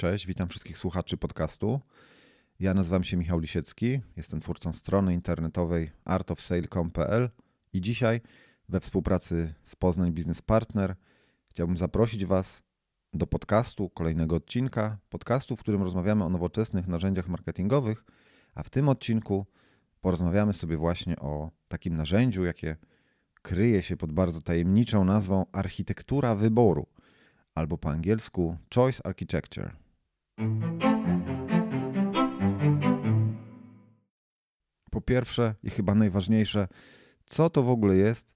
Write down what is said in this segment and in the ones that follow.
Cześć, witam wszystkich słuchaczy podcastu. Ja nazywam się Michał Lisiecki, jestem twórcą strony internetowej artofsale.com.pl i dzisiaj we współpracy z Poznań Business Partner chciałbym zaprosić Was do podcastu, kolejnego odcinka, podcastu, w którym rozmawiamy o nowoczesnych narzędziach marketingowych, a w tym odcinku porozmawiamy sobie właśnie o takim narzędziu, jakie kryje się pod bardzo tajemniczą nazwą architektura wyboru, albo po angielsku Choice Architecture. Po pierwsze i chyba najważniejsze, co to w ogóle jest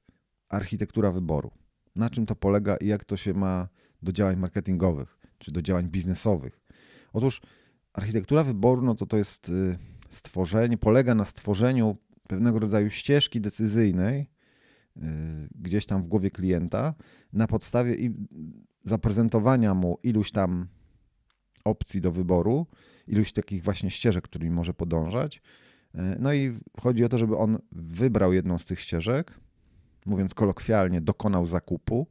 architektura wyboru? Na czym to polega i jak to się ma do działań marketingowych czy do działań biznesowych? Otóż architektura wyboru no to, to jest y, stworzenie, polega na stworzeniu pewnego rodzaju ścieżki decyzyjnej y, gdzieś tam w głowie klienta na podstawie i zaprezentowania mu iluś tam opcji do wyboru, iluś takich właśnie ścieżek, którymi może podążać. E, no i chodzi o to, żeby on wybrał jedną z tych ścieżek, mówiąc kolokwialnie, dokonał zakupu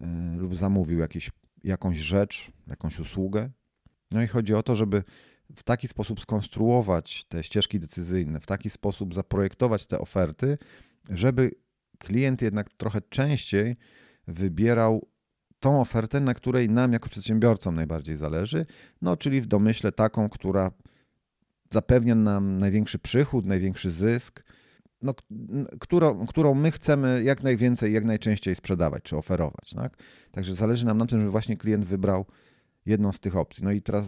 e, lub zamówił jakieś, jakąś rzecz, jakąś usługę. No i chodzi o to, żeby w taki sposób skonstruować te ścieżki decyzyjne, w taki sposób zaprojektować te oferty, żeby klient jednak trochę częściej wybierał tą ofertę, na której nam jako przedsiębiorcom najbardziej zależy, no czyli w domyśle taką, która zapewnia nam największy przychód, największy zysk, no, którą, którą my chcemy jak najwięcej, jak najczęściej sprzedawać czy oferować. Tak? Także zależy nam na tym, żeby właśnie klient wybrał jedną z tych opcji. No i teraz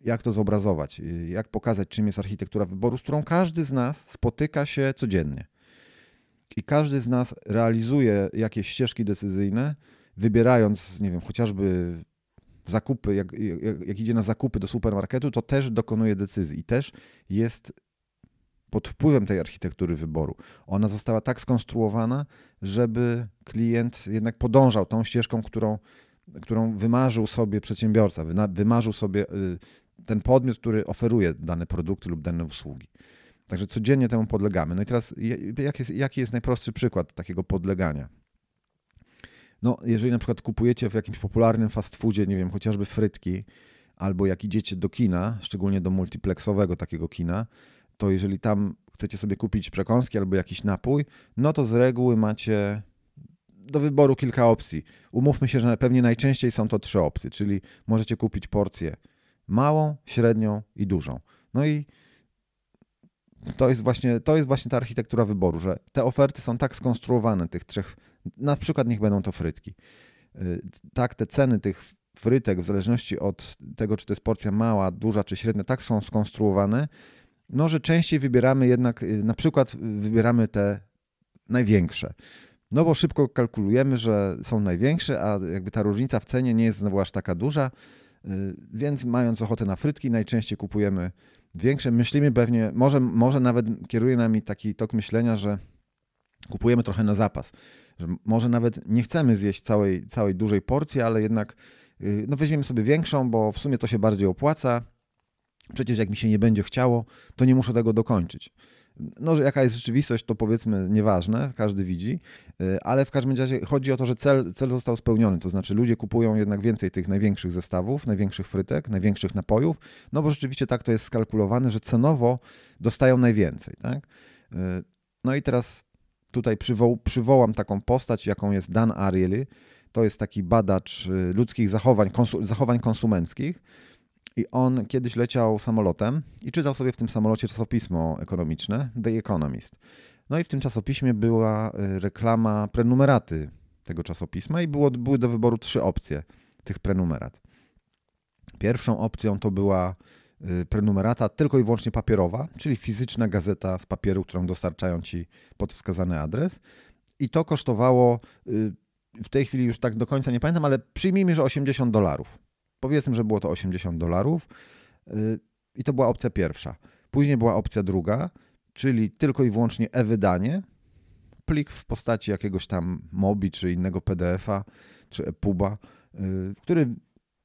jak to zobrazować? Jak pokazać, czym jest architektura wyboru, z którą każdy z nas spotyka się codziennie. I każdy z nas realizuje jakieś ścieżki decyzyjne, wybierając, nie wiem, chociażby zakupy, jak, jak, jak, idzie na zakupy do supermarketu, to też dokonuje decyzji i też jest pod wpływem tej architektury wyboru. Ona została tak skonstruowana, żeby klient jednak podążał tą ścieżką, którą, którą wymarzył sobie przedsiębiorca, wymarzył sobie y, ten podmiot, który oferuje dane produkty lub dane usługi. Także codziennie temu podlegamy. No i teraz jaki jest, jaki jest najprostszy przykład takiego podlegania? No, jeżeli na przykład kupujecie w jakimś popularnym fast foodzie, nie wiem, chociażby frytki, albo jak idziecie do kina, szczególnie do multiplexowego takiego kina, to jeżeli tam chcecie sobie kupić przekąski albo jakiś napój, no to z reguły macie do wyboru kilka opcji. Umówmy się, że pewnie najczęściej są to trzy opcje, czyli możecie kupić porcję małą, średnią i dużą. No i to jest właśnie, to jest właśnie ta architektura wyboru, że te oferty są tak skonstruowane, tych trzech na przykład niech będą to frytki. Y, tak, te ceny tych frytek, w zależności od tego, czy to jest porcja mała, duża czy średnia, tak są skonstruowane, no, że częściej wybieramy jednak, y, na przykład wybieramy te największe. No bo szybko kalkulujemy, że są największe, a jakby ta różnica w cenie nie jest znowu aż taka duża, y, więc mając ochotę na frytki, najczęściej kupujemy większe. Myślimy pewnie, może, może nawet kieruje nami taki tok myślenia, że kupujemy trochę na zapas że może nawet nie chcemy zjeść całej, całej dużej porcji, ale jednak y, no weźmiemy sobie większą, bo w sumie to się bardziej opłaca. Przecież jak mi się nie będzie chciało, to nie muszę tego dokończyć. No, że jaka jest rzeczywistość, to powiedzmy nieważne, każdy widzi, y, ale w każdym razie chodzi o to, że cel, cel został spełniony. To znaczy, ludzie kupują jednak więcej tych największych zestawów, największych frytek, największych napojów, no bo rzeczywiście tak to jest skalkulowane, że cenowo dostają najwięcej. Tak? Y, no i teraz tutaj przywo przywołam taką postać, jaką jest Dan Ariely. To jest taki badacz y, ludzkich zachowań, konsu zachowań konsumenckich. I on kiedyś leciał samolotem i czytał sobie w tym samolocie czasopismo ekonomiczne The Economist. No i w tym czasopiśmie była y, reklama prenumeraty tego czasopisma i było, były do wyboru trzy opcje tych prenumerat. Pierwszą opcją to była Y, prenumerata tylko i wyłącznie papierowa, czyli fizyczna gazeta z papieru, którą dostarczają ci pod wskazany adres. I to kosztowało, y, w tej chwili już tak do końca nie pamiętam, ale przyjmijmy, że 80 dolarów. Powiedzmy, że było to 80 dolarów. Y, I to była opcja pierwsza. Później była opcja druga, czyli tylko i wyłącznie e-wydanie, plik w postaci jakiegoś tam MOBI czy innego PDF-a czy EPUBa, który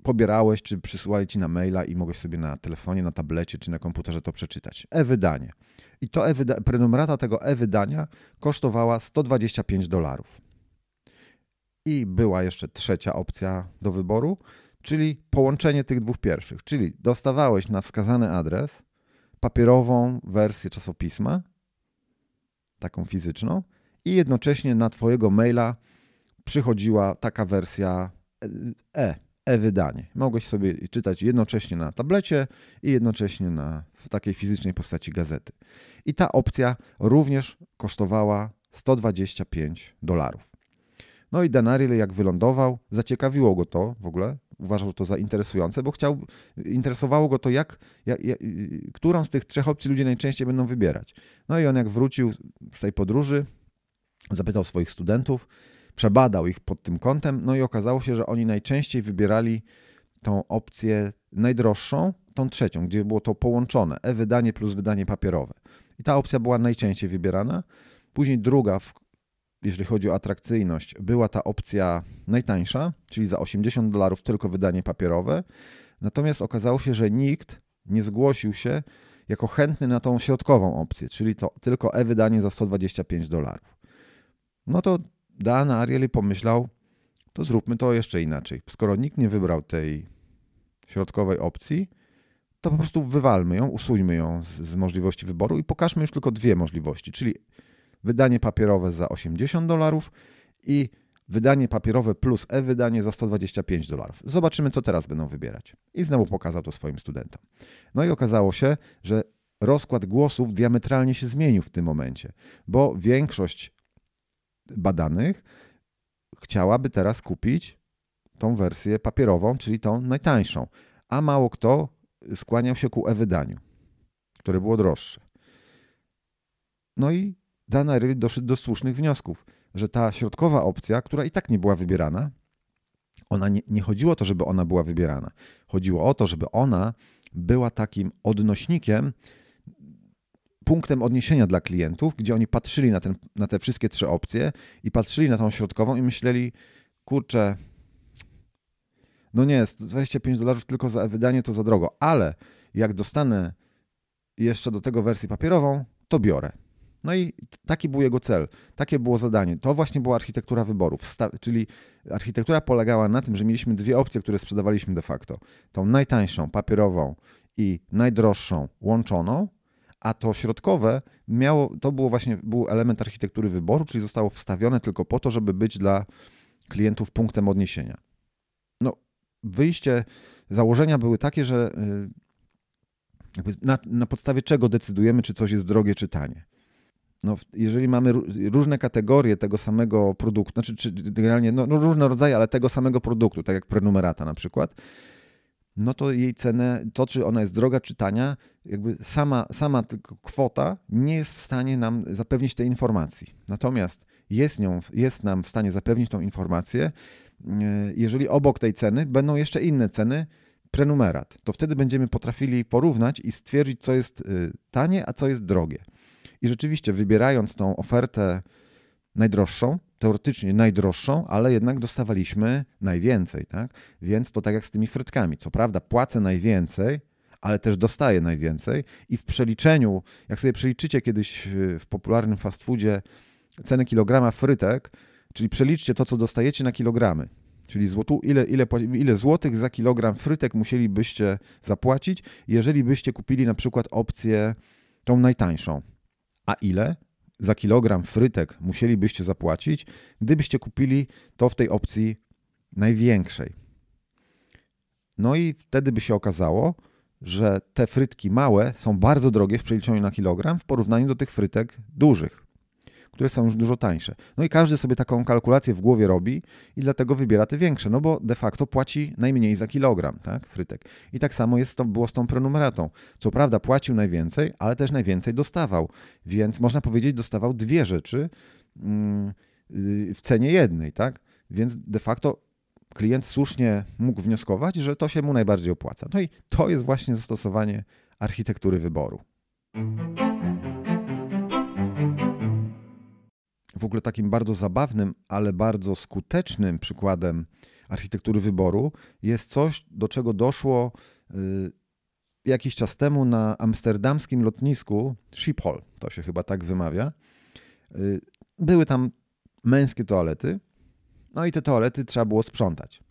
pobierałeś, czy przysyłali ci na maila i mogłeś sobie na telefonie, na tablecie czy na komputerze to przeczytać. E-wydanie. I to e prenumerata tego e-wydania kosztowała 125 dolarów. I była jeszcze trzecia opcja do wyboru, czyli połączenie tych dwóch pierwszych. Czyli dostawałeś na wskazany adres papierową wersję czasopisma, taką fizyczną, i jednocześnie na Twojego maila przychodziła taka wersja e, e-wydanie. Mogłeś sobie czytać jednocześnie na tablecie i jednocześnie na, w takiej fizycznej postaci gazety. I ta opcja również kosztowała 125 dolarów. No i Danariel jak wylądował, zaciekawiło go to w ogóle, uważał to za interesujące, bo chciał, interesowało go to, jak, jak, jak, którą z tych trzech opcji ludzie najczęściej będą wybierać. No i on jak wrócił z tej podróży, zapytał swoich studentów, przebadał ich pod tym kątem, no i okazało się, że oni najczęściej wybierali tą opcję najdroższą, tą trzecią, gdzie było to połączone, e-wydanie plus wydanie papierowe. I ta opcja była najczęściej wybierana. Później druga, jeżeli chodzi o atrakcyjność, była ta opcja najtańsza, czyli za 80 dolarów tylko wydanie papierowe. Natomiast okazało się, że nikt nie zgłosił się jako chętny na tą środkową opcję, czyli to tylko e-wydanie za 125 dolarów. No to Dan Ariely pomyślał, to zróbmy to jeszcze inaczej. Skoro nikt nie wybrał tej środkowej opcji, to po prostu wywalmy ją, usuńmy ją z, z możliwości wyboru i pokażmy już tylko dwie możliwości, czyli wydanie papierowe za 80 dolarów i wydanie papierowe plus e-wydanie za 125 dolarów. Zobaczymy, co teraz będą wybierać. I znowu pokazał to swoim studentom. No i okazało się, że rozkład głosów diametralnie się zmienił w tym momencie, bo większość badanych chciałaby teraz kupić tą wersję papierową, czyli tą najtańszą, a mało kto skłaniał się ku e-wydaniu, które było droższe. No i Dana Ryl doszedł do słusznych wniosków, że ta środkowa opcja, która i tak nie była wybierana, ona nie, nie chodziło o to, żeby ona była wybierana. Chodziło o to, żeby ona była takim odnośnikiem, punktem odniesienia dla klientów, gdzie oni patrzyli na, ten, na te wszystkie trzy opcje i patrzyli na tą środkową i myśleli, kurczę, no nie, 25 dolarów tylko za wydanie to za drogo, ale jak dostanę jeszcze do tego wersję papierową, to biorę. No i taki był jego cel, takie było zadanie. To właśnie była architektura wyborów, czyli architektura polegała na tym, że mieliśmy dwie opcje, które sprzedawaliśmy de facto. Tą najtańszą, papierową i najdroższą łączoną, a to środkowe miało, to było właśnie był element architektury wyboru, czyli zostało wstawione tylko po to, żeby być dla klientów punktem odniesienia. No, wyjście, założenia były takie, że y, na, na podstawie czego decydujemy, czy coś jest drogie, czy tanie. No, jeżeli mamy różne kategorie tego samego produktu, znaczy czy generalnie no, no, różne rodzaje, ale tego samego produktu, tak jak prenumerata na przykład, no to jej cenę, to czy ona jest droga czy tania, jakby sama, sama tylko kwota nie jest w stanie nam zapewnić tej informacji. Natomiast jest, nią, jest nam w stanie zapewnić tą informację, e, jeżeli obok tej ceny będą jeszcze inne ceny, prenumerat, to wtedy będziemy potrafili porównać i stwierdzić, co jest e, tanie, a co jest drogie. I rzeczywiście, wybierając tą ofertę najdroższą, teoretycznie najdroższą, ale jednak dostawaliśmy najwięcej, tak? Więc to tak jak z tymi frytkami. Co prawda płacę najwięcej, ale też dostaję najwięcej i w przeliczeniu, jak sobie przeliczycie kiedyś w popularnym fast foodzie cenę kilograma frytek, czyli przeliczcie to, co dostajecie na kilogramy, czyli złotu, ile, ile, ile złotych za kilogram frytek musielibyście zapłacić, jeżeli byście kupili na przykład opcję tą najtańszą. A ile? za kilogram frytek musielibyście zapłacić, gdybyście kupili to w tej opcji największej. No i wtedy by się okazało, że te frytki małe są bardzo drogie w przeliczeniu na kilogram w porównaniu do tych frytek dużych które są już dużo tańsze. No i każdy sobie taką kalkulację w głowie robi i dlatego wybiera te większe, no bo de facto płaci najmniej za kilogram tak, frytek. I tak samo jest to, było z tą prenumeratą. Co prawda płacił najwięcej, ale też najwięcej dostawał, więc można powiedzieć dostawał dwie rzeczy mm, y, w cenie jednej, tak? Więc de facto klient słusznie mógł wnioskować, że to się mu najbardziej opłaca. No i to jest właśnie zastosowanie architektury wyboru. W ogóle takim bardzo zabawnym, ale bardzo skutecznym przykładem architektury wyboru jest coś, do czego doszło y, jakiś czas temu na amsterdamskim lotnisku Schiphol, to się chyba tak wymawia. Y, były tam męskie toalety, no i te toalety trzeba było sprzątać.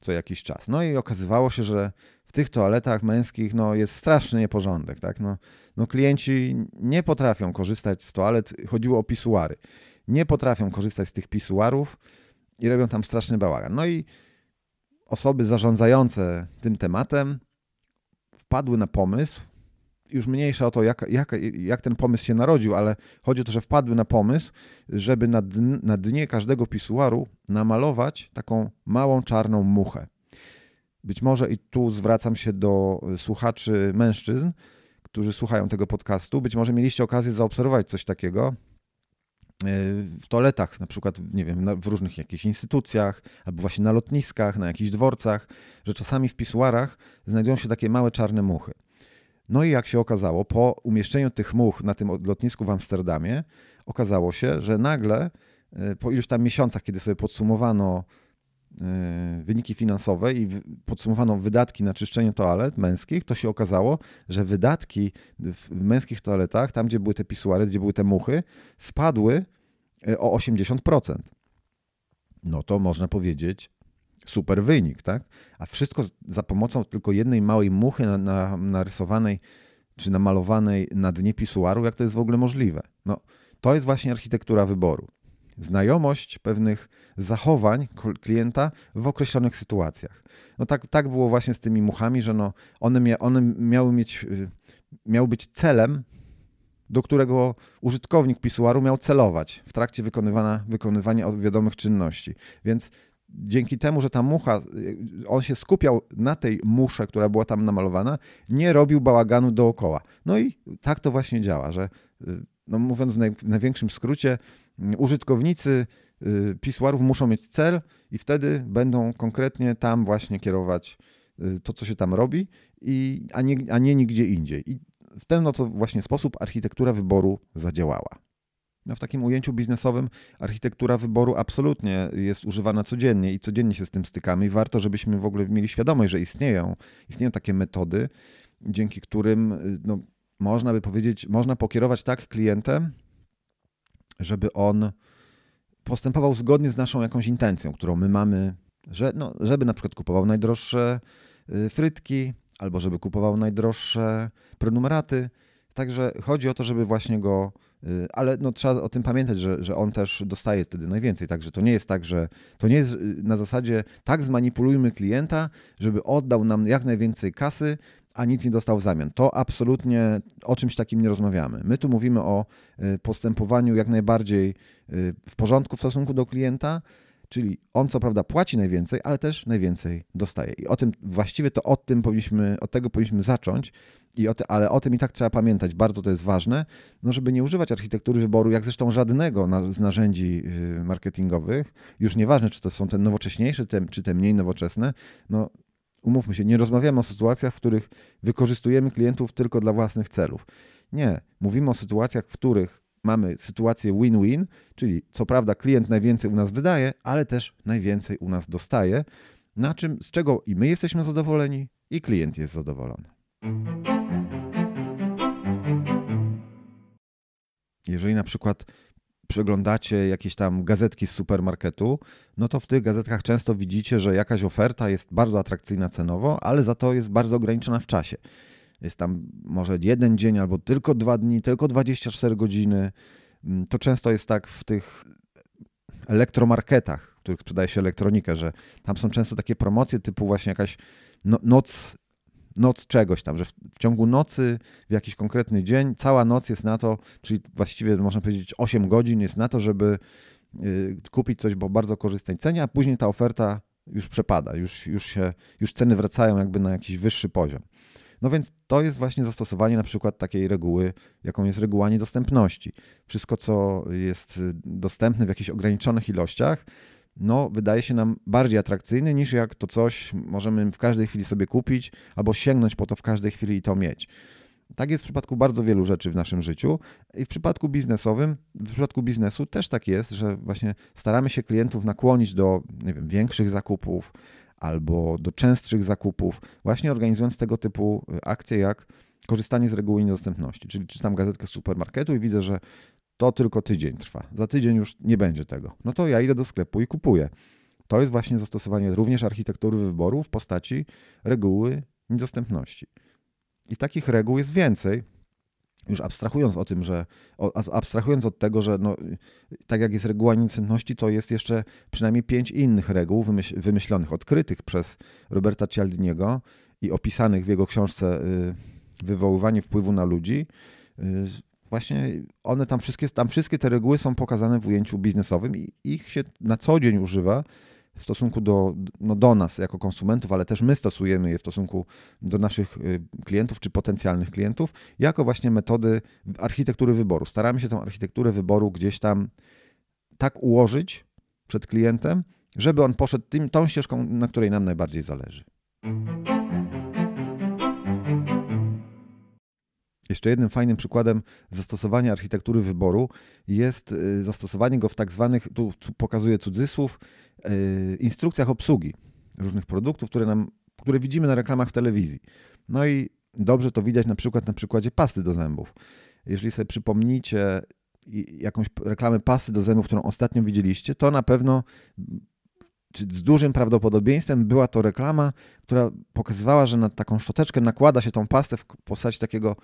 co jakiś czas. No i okazywało się, że w tych toaletach męskich no, jest straszny nieporządek. Tak? No, no, klienci nie potrafią korzystać z toalet, chodziło o pisuary. Nie potrafią korzystać z tych pisuarów i robią tam straszny bałagan. No i osoby zarządzające tym tematem wpadły na pomysł, już mniejsza o to, jak, jak, jak ten pomysł się narodził, ale chodzi o to, że wpadły na pomysł, żeby na, dn, na dnie każdego pisuaru namalować taką małą czarną muchę. Być może i tu zwracam się do słuchaczy mężczyzn, którzy słuchają tego podcastu. Być może mieliście okazję zaobserwować coś takiego e, w toaletach, na przykład, nie wiem, w różnych jakichś instytucjach, albo właśnie na lotniskach, na jakichś dworcach, że czasami w pisuarach znajdują się takie małe czarne muchy. No i jak się okazało, po umieszczeniu tych much na tym lotnisku w Amsterdamie, okazało się, że nagle e, po iluś tam miesiącach, kiedy sobie podsumowano e, wyniki finansowe i podsumowano wydatki na czyszczenie toalet męskich, to się okazało, że wydatki w męskich toaletach, tam gdzie były te pisuary, gdzie były te muchy, spadły e, o 80%. No to można powiedzieć, super wynik, tak? A wszystko za pomocą tylko jednej małej muchy na, na, narysowanej czy namalowanej na dnie pisuaru, jak to jest w ogóle możliwe? No, to jest właśnie architektura wyboru. Znajomość pewnych zachowań klienta w określonych sytuacjach. No tak, tak było właśnie z tymi muchami, że no one, mia, one miały mieć, y, miały być celem, do którego użytkownik pisuaru miał celować w trakcie wykonywania, wykonywania wiadomych czynności. Więc dzięki temu, że ta mucha, on się skupiał na tej musze, która była tam namalowana, nie robił bałaganu dookoła. No i tak to właśnie działa, że no mówiąc w największym skrócie, użytkownicy y, pisuarów muszą mieć cel i wtedy będą konkretnie tam właśnie kierować y, to, co się tam robi, i, a, nie, a nie nigdzie indziej. I w ten oto właśnie sposób architektura wyboru zadziałała. No w takim ujęciu biznesowym architektura wyboru absolutnie jest używana codziennie i codziennie się z tym stykamy i warto, żebyśmy w ogóle mieli świadomość, że istnieją, istnieją takie metody, dzięki którym no, można by powiedzieć, można pokierować tak klientem, żeby on postępował zgodnie z naszą jakąś intencją, którą my mamy, że, no, żeby na przykład kupował najdroższe y, frytki, albo żeby kupował najdroższe prenumeraty. Także chodzi o to, żeby właśnie go Y, ale no, trzeba o tym pamiętać, że, że on też dostaje wtedy najwięcej. Także to nie jest tak, że to nie jest y, na zasadzie tak zmanipulujmy klienta, żeby oddał nam jak najwięcej kasy, a nic nie dostał w zamian. To absolutnie o czymś takim nie rozmawiamy. My tu mówimy o y, postępowaniu jak najbardziej w porządku w stosunku do klienta, czyli on co prawda płaci najwięcej, ale też najwięcej dostaje. I o tym właściwie to od tym powinniśmy, od tego powinniśmy zacząć, i o te, ale o tym i tak trzeba pamiętać, bardzo to jest ważne, no żeby nie używać architektury wyboru, jak zresztą żadnego na, z narzędzi y, marketingowych, już nieważne, czy to są te nowocześniejsze, te, czy te mniej nowoczesne, no umówmy się, nie rozmawiamy o sytuacjach, w których wykorzystujemy klientów tylko dla własnych celów. Nie, mówimy o sytuacjach, w których mamy sytuację win-win, czyli co prawda klient najwięcej u nas wydaje, ale też najwięcej u nas dostaje, na czym, z czego i my jesteśmy zadowoleni, i klient jest zadowolony. Jeżeli na przykład przeglądacie jakieś tam gazetki z supermarketu, no to w tych gazetkach często widzicie, że jakaś oferta jest bardzo atrakcyjna cenowo, ale za to jest bardzo ograniczona w czasie. Jest tam może jeden dzień albo tylko dwa dni, tylko 24 godziny. Mm, to często jest tak w tych elektromarketach, w których sprzedaje się elektronikę, że tam są często takie promocje typu właśnie jakaś no, noc noc czegoś tam, że w, w, ciągu nocy, w jakiś konkretny dzień, cała noc jest na to, czyli właściwie można powiedzieć 8 godzin jest na to, żeby y, kupić coś po bardzo korzystnej cenie, a później ta oferta już przepada, już, już, się, już ceny wracają jakby na jakiś wyższy poziom. No więc to jest właśnie zastosowanie na przykład takiej reguły, jaką jest reguła niedostępności. Wszystko, co jest y, dostępne w jakichś ograniczonych ilościach, no, wydaje się nam bardziej atrakcyjny niż jak to coś możemy w każdej chwili sobie kupić albo sięgnąć po to w każdej chwili i to mieć. Tak jest w przypadku bardzo wielu rzeczy w naszym życiu i w przypadku biznesowym, w przypadku biznesu też tak jest, że właśnie staramy się klientów nakłonić do nie wiem, większych zakupów albo do częstszych zakupów, właśnie organizując tego typu akcje jak korzystanie z reguły niedostępności. Czyli czytam gazetkę z supermarketu i widzę, że to tylko tydzień trwa. Za tydzień już nie będzie tego. No to ja idę do sklepu i kupuję. To jest właśnie zastosowanie również architektury wyboru w postaci reguły niedostępności. I takich reguł jest więcej. Już abstrahując o tym, że abstrahując od tego, że no, tak jak jest reguła niedostępności, to jest jeszcze przynajmniej pięć innych reguł wymyślonych, odkrytych przez Roberta Cialdiniego i opisanych w jego książce y, Wywoływanie wpływu na ludzi. Właśnie one tam wszystkie, tam wszystkie te reguły są pokazane w ujęciu biznesowym i ich się na co dzień używa w stosunku do, no do nas jako konsumentów, ale też my stosujemy je w stosunku do naszych y, klientów czy potencjalnych klientów, jako właśnie metody architektury wyboru. Staramy się tą architekturę wyboru gdzieś tam tak ułożyć przed klientem, żeby on poszedł tym, tą ścieżką, na której nam najbardziej zależy. Jeszcze jednym fajnym przykładem zastosowania architektury wyboru jest y, zastosowanie go w tak zwanych, tu, pokazuję cudzysłów, y, instrukcjach obsługi różnych produktów, które, nam, które widzimy na reklamach w telewizji. No i dobrze to widać na przykład na przykładzie pasty do zębów. Jeżeli sobie przypomnicie jakąś reklamę pasty do zębów, którą ostatnio widzieliście, to na pewno z dużym prawdopodobieństwem była to reklama, która pokazywała, że na taką szczoteczkę nakłada się tą pastę w postaci takiego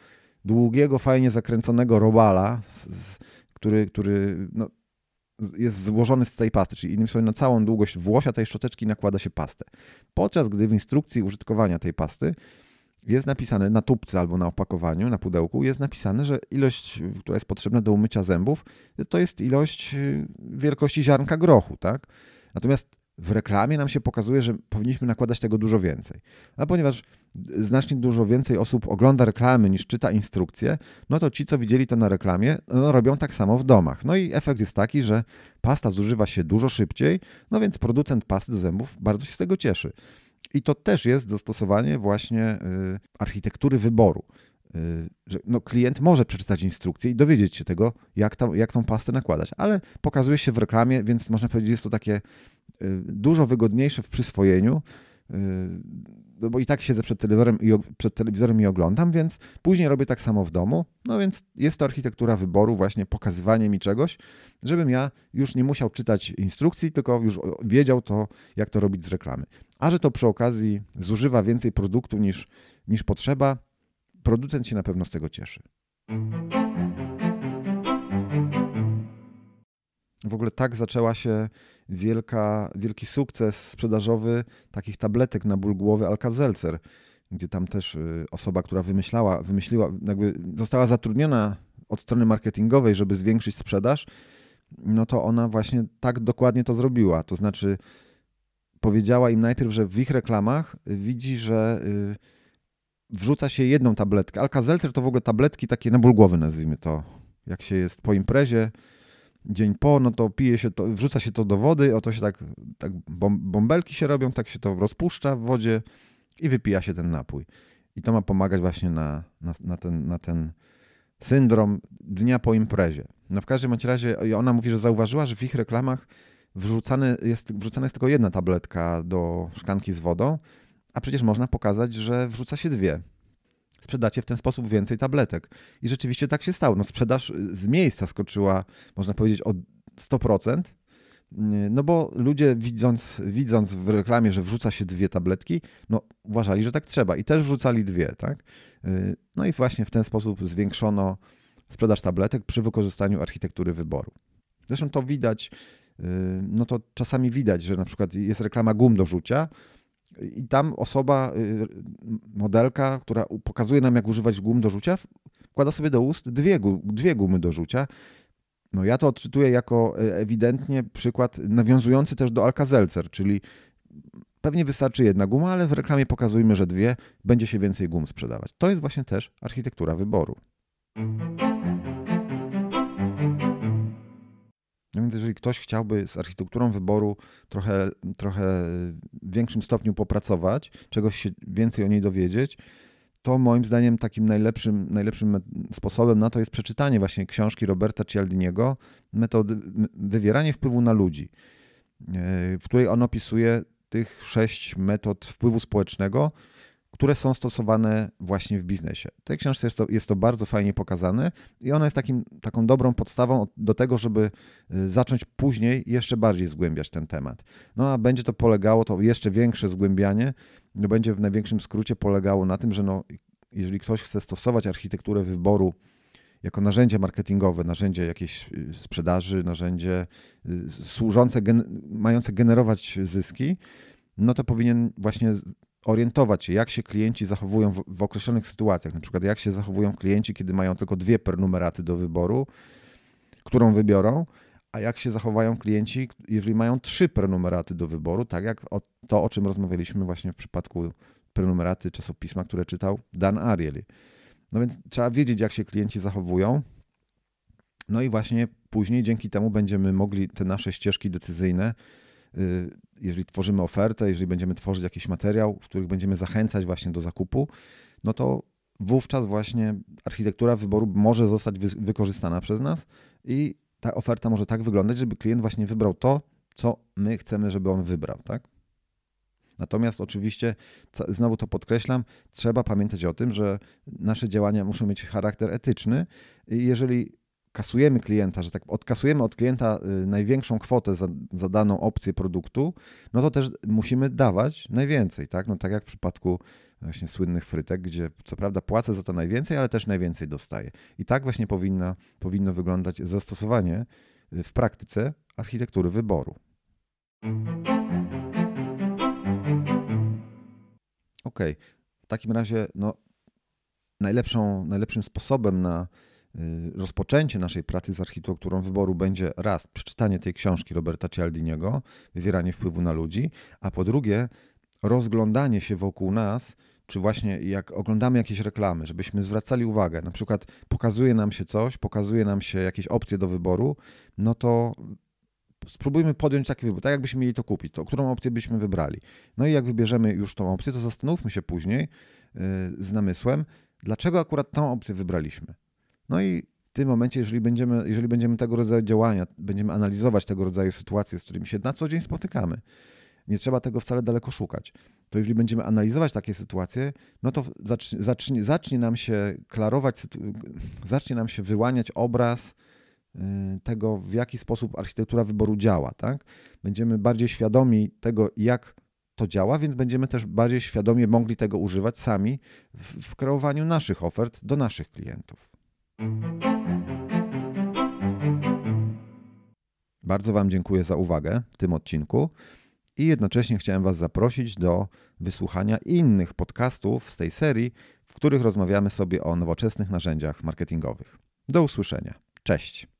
długiego, fajnie zakręconego robala, który, który no, jest złożony z tej pasty, czyli innymi słowy na całą długość włosia tej szczoteczki nakłada się pastę. Podczas gdy w instrukcji użytkowania tej pasty jest napisane na tubce albo na opakowaniu, na pudełku, jest napisane, że ilość, która jest potrzebna do umycia zębów, to jest ilość y, wielkości ziarnka grochu, tak? Natomiast w reklamie nam się pokazuje, że powinniśmy nakładać tego dużo więcej. A ponieważ znacznie dużo więcej osób ogląda reklamy niż czyta instrukcje, no to ci, co widzieli to na reklamie, no robią tak samo w domach. No i efekt jest taki, że pasta zużywa się dużo szybciej, no więc producent pasty do zębów bardzo się z tego cieszy. I to też jest zastosowanie właśnie y, architektury wyboru. Y, że no, klient może przeczytać instrukcję i dowiedzieć się tego, jak, tam, jak tą pastę nakładać, ale pokazuje się w reklamie, więc można powiedzieć, jest to takie dużo wygodniejsze w przyswojeniu, y, no bo i tak siedzę przed telewizorem, i, przed telewizorem i oglądam, więc później robię tak samo w domu. No więc jest to architektura wyboru, właśnie pokazywanie mi czegoś, żebym ja już nie musiał czytać instrukcji, tylko już wiedział to, jak to robić z reklamy. A że to przy okazji zużywa więcej produktu niż, niż potrzeba, producent się na pewno z tego cieszy. W ogóle tak zaczęła się wielka, wielki sukces sprzedażowy takich tabletek na ból głowy Alka-Seltzer, gdzie tam też y, osoba, która wymyślała, wymyśliła, jakby została zatrudniona od strony marketingowej, żeby zwiększyć sprzedaż, no to ona właśnie tak dokładnie to zrobiła. To znaczy powiedziała im najpierw, że w ich reklamach widzi, że y, wrzuca się jedną tabletkę. Alka-Seltzer to w ogóle tabletki takie na ból głowy, nazwijmy to. Jak się jest po imprezie, dzień po, no to pije się to, wrzuca się to do wody, oto się tak, tak bąbelki się robią, tak się to rozpuszcza w wodzie i wypija się ten napój. I to ma pomagać właśnie na, na, na, ten, na ten syndrom dnia po imprezie. No w każdym razie ona mówi, że zauważyła, że w ich reklamach wrzucane jest, wrzucana jest tylko jedna tabletka do szklanki z wodą, a przecież można pokazać, że wrzuca się dwie sprzedacie w ten sposób więcej tabletek. I rzeczywiście tak się stało. No, sprzedaż z miejsca skoczyła, można powiedzieć, o 100%. No bo ludzie widząc, widząc w reklamie, że wrzuca się dwie tabletki, no uważali, że tak trzeba i też wrzucali dwie, tak? No i właśnie w ten sposób zwiększono sprzedaż tabletek przy wykorzystaniu architektury wyboru. Zresztą to widać, no to czasami widać, że na przykład jest reklama gum do rzucia, i tam osoba, y, modelka, która pokazuje nam, jak używać gum do rzucia, wkłada sobie do ust dwie, dwie gumy do rzucia. No ja to odczytuję jako e, ewidentnie przykład nawiązujący też do Alka-Seltzer, czyli pewnie wystarczy jedna guma, ale w reklamie pokazujmy, że dwie, będzie się więcej gum sprzedawać. To jest właśnie też architektura wyboru. Więc jeżeli ktoś chciałby z architekturą wyboru trochę, trochę w większym stopniu popracować, czegoś się więcej o niej dowiedzieć, to moim zdaniem takim najlepszym, najlepszym sposobem na to jest przeczytanie właśnie książki Roberta Cialdiniego Metody wywieranie wpływu na ludzi, e, w której on opisuje tych sześć metod wpływu społecznego, które są stosowane właśnie w biznesie. W tej książce jest to, jest to bardzo fajnie pokazane i ona jest takim, taką dobrą podstawą do tego, żeby y, zacząć później jeszcze bardziej zgłębiać ten temat. No a będzie to polegało, to jeszcze większe zgłębianie, no będzie w największym skrócie polegało na tym, że no, jeżeli ktoś chce stosować architekturę wyboru jako narzędzie marketingowe, narzędzie jakiejś y, sprzedaży, narzędzie y, służące, gen mające generować zyski, no to powinien właśnie orientować się, jak się klienci zachowują w, w, określonych sytuacjach. Na przykład, jak się zachowują klienci, kiedy mają tylko dwie pernumeraty do wyboru, którą wybiorą, a jak się zachowają klienci, jeżeli mają trzy prenumeraty do wyboru, tak jak o, to, o czym rozmawialiśmy właśnie w przypadku prenumeraty czasopisma, które czytał Dan Ariely. No więc trzeba wiedzieć, jak się klienci zachowują. No i właśnie później dzięki temu będziemy mogli te nasze ścieżki decyzyjne, jeżeli tworzymy ofertę, jeżeli będziemy tworzyć jakiś materiał, w których będziemy zachęcać właśnie do zakupu, no to wówczas właśnie architektura wyboru może zostać wykorzystana przez nas i ta oferta może tak wyglądać, żeby klient właśnie wybrał to, co my chcemy, żeby on wybrał, tak? Natomiast oczywiście, znowu to podkreślam, trzeba pamiętać o tym, że nasze działania muszą mieć charakter etyczny i jeżeli kasujemy klienta, że tak odkasujemy od klienta y, największą kwotę za, za daną opcję produktu, no to też musimy dawać najwięcej, tak? No tak jak w przypadku właśnie słynnych frytek, gdzie co prawda płacę za to najwięcej, ale też najwięcej dostaję. I tak właśnie powinna, powinno wyglądać zastosowanie y, w praktyce architektury wyboru. Ok, w takim razie no, najlepszą, najlepszym sposobem na rozpoczęcie naszej pracy z architekturą wyboru będzie raz przeczytanie tej książki Roberta Cialdiniego, wywieranie wpływu na ludzi, a po drugie rozglądanie się wokół nas, czy właśnie jak oglądamy jakieś reklamy, żebyśmy zwracali uwagę, na przykład pokazuje nam się coś, pokazuje nam się jakieś opcje do wyboru, no to spróbujmy podjąć taki wybór, tak jakbyśmy mieli to kupić, to którą opcję byśmy wybrali. No i jak wybierzemy już tą opcję, to zastanówmy się później yy, z namysłem, dlaczego akurat tą opcję wybraliśmy. No i w tym momencie, jeżeli będziemy, jeżeli będziemy tego rodzaju działania, będziemy analizować tego rodzaju sytuacje, z którymi się na co dzień spotykamy, nie trzeba tego wcale daleko szukać. To jeżeli będziemy analizować takie sytuacje, no to zacznie, zacznie, zacznie nam się klarować, zacznie nam się wyłaniać obraz y, tego, w jaki sposób architektura wyboru działa. Tak? Będziemy bardziej świadomi tego, jak to działa, więc będziemy też bardziej świadomie mogli tego używać sami w, w kreowaniu naszych ofert do naszych klientów. Bardzo Wam dziękuję za uwagę w tym odcinku i jednocześnie chciałem Was zaprosić do wysłuchania innych podcastów z tej serii, w których rozmawiamy sobie o nowoczesnych narzędziach marketingowych. Do usłyszenia. Cześć.